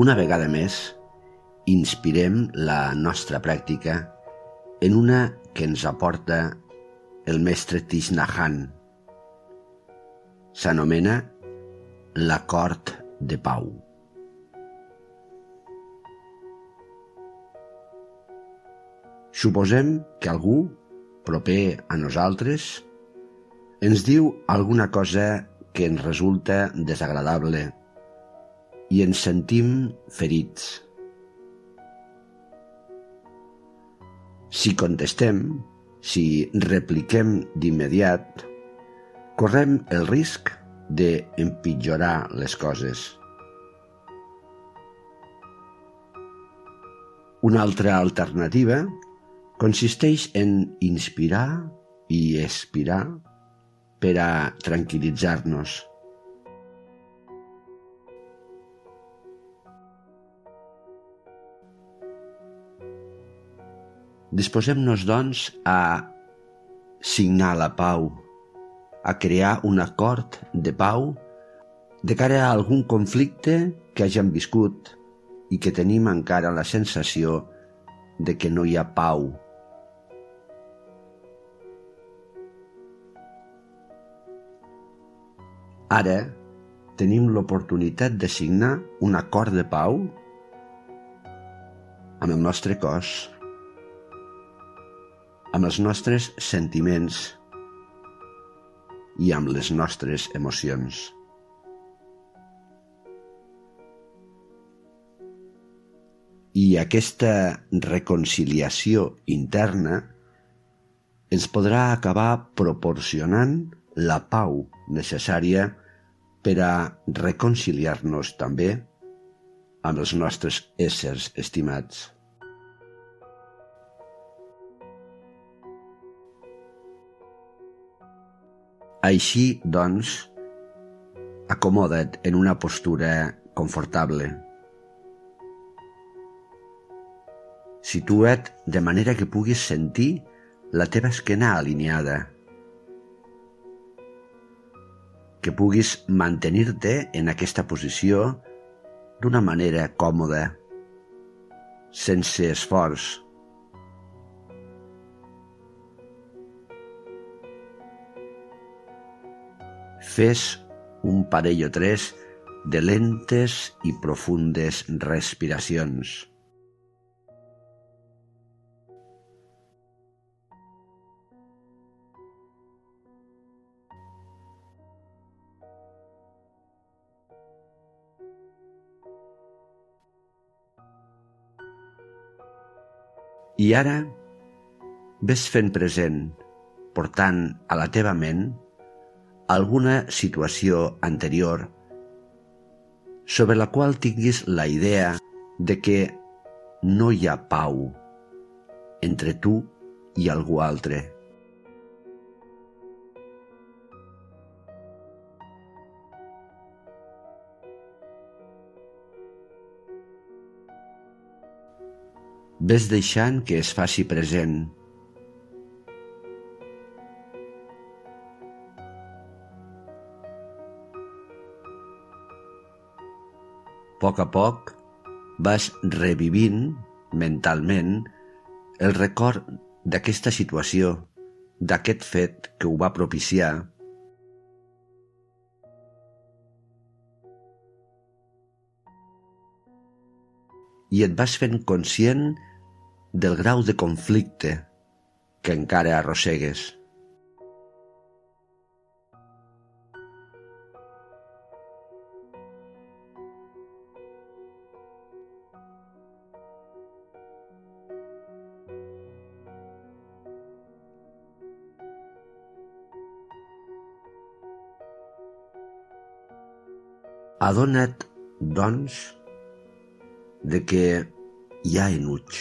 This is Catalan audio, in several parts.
una vegada més, inspirem la nostra pràctica en una que ens aporta el mestre Tishnahan. S'anomena l'acord de pau. Suposem que algú, proper a nosaltres, ens diu alguna cosa que ens resulta desagradable i ens sentim ferits. Si contestem, si repliquem d'immediat, correm el risc d'empitjorar les coses. Una altra alternativa consisteix en inspirar i expirar per a tranquil·litzar-nos. Disposem-nos, doncs, a signar la pau, a crear un acord de pau de cara a algun conflicte que hagin viscut i que tenim encara la sensació de que no hi ha pau. Ara tenim l'oportunitat de signar un acord de pau amb el nostre cos, amb els nostres sentiments i amb les nostres emocions. I aquesta reconciliació interna ens podrà acabar proporcionant la pau necessària per a reconciliar-nos també amb els nostres éssers estimats. Així, doncs, acomoda't en una postura confortable. Situa't de manera que puguis sentir la teva esquena alineada que puguis mantenir-te en aquesta posició d'una manera còmoda, sense esforç. Fes un parell o tres de lentes i profundes respiracions. I ara ves fent present, portant a la teva ment alguna situació anterior sobre la qual tinguis la idea de que no hi ha pau entre tu i algú altre. Ves deixant que es faci present. Poc a poc vas revivint mentalment el record d'aquesta situació, d'aquest fet que ho va propiciar i et vas fent conscient del grau de conflicte que encara arrossegues. Adona't, doncs, de que hi ha enuig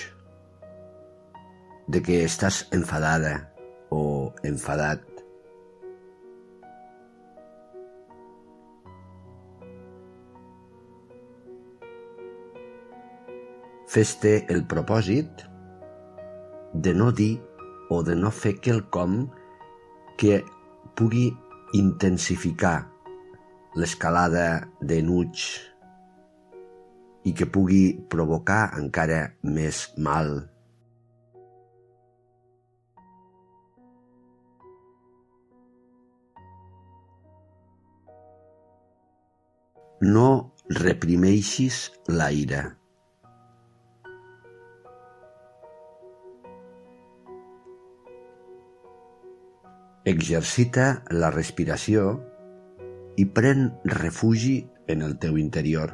de que estàs enfadada o enfadat. Fes-te el propòsit de no dir o de no fer quelcom que pugui intensificar l'escalada d'enuig i que pugui provocar encara més mal. No reprimeixis la ira. Exercita la respiració i pren refugi en el teu interior.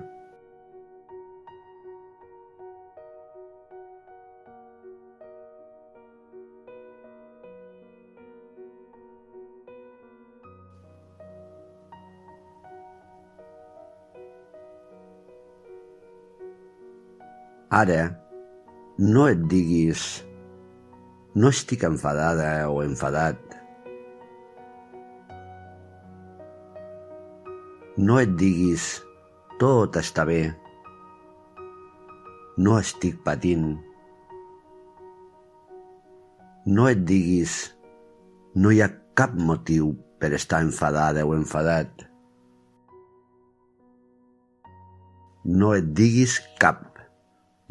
Ara, no et diguis no estic enfadada o enfadat No et diguis tot està bé. No estic patint. No et diguis no hi ha cap motiu per estar enfadada o enfadat. No et diguis cap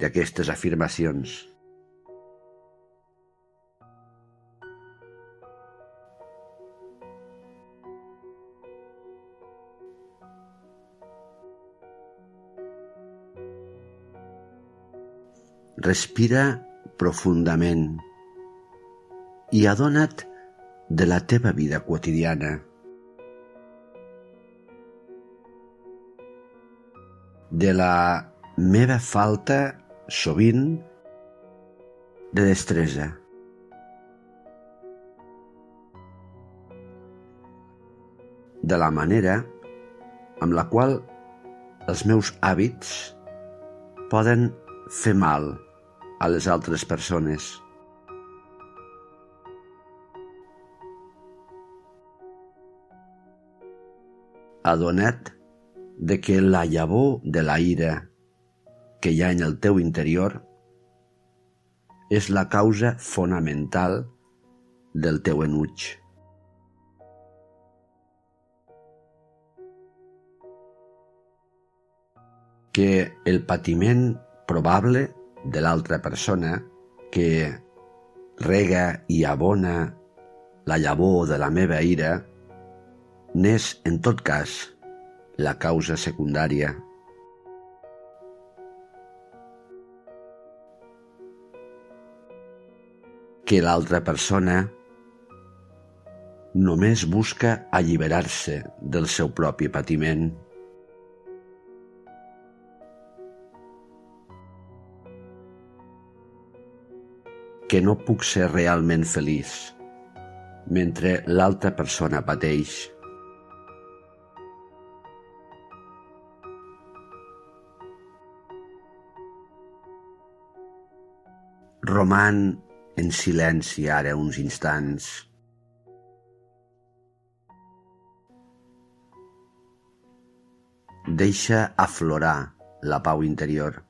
d'aquestes afirmacions. Respira profundament i adona't de la teva vida quotidiana. De la meva falta, sovint, de destresa. De la manera amb la qual els meus hàbits poden fer mal a les altres persones. Adona't de que la llavor de la ira que hi ha en el teu interior és la causa fonamental del teu enuig. Que el patiment probable de l'altra persona que rega i abona la llavor de la meva ira n'és, en tot cas, la causa secundària. Que l'altra persona només busca alliberar-se del seu propi patiment. Que no puc ser realment feliç mentre l'altra persona pateix. Roman en silenci ara uns instants. Deixa aflorar la pau interior.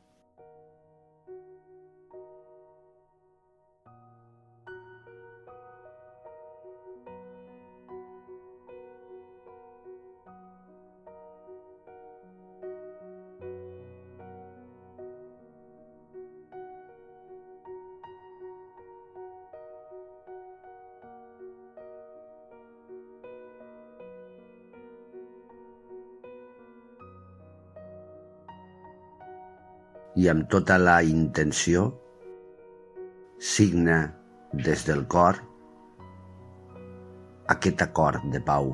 I amb tota la intenció signa des del cor aquest acord de pau.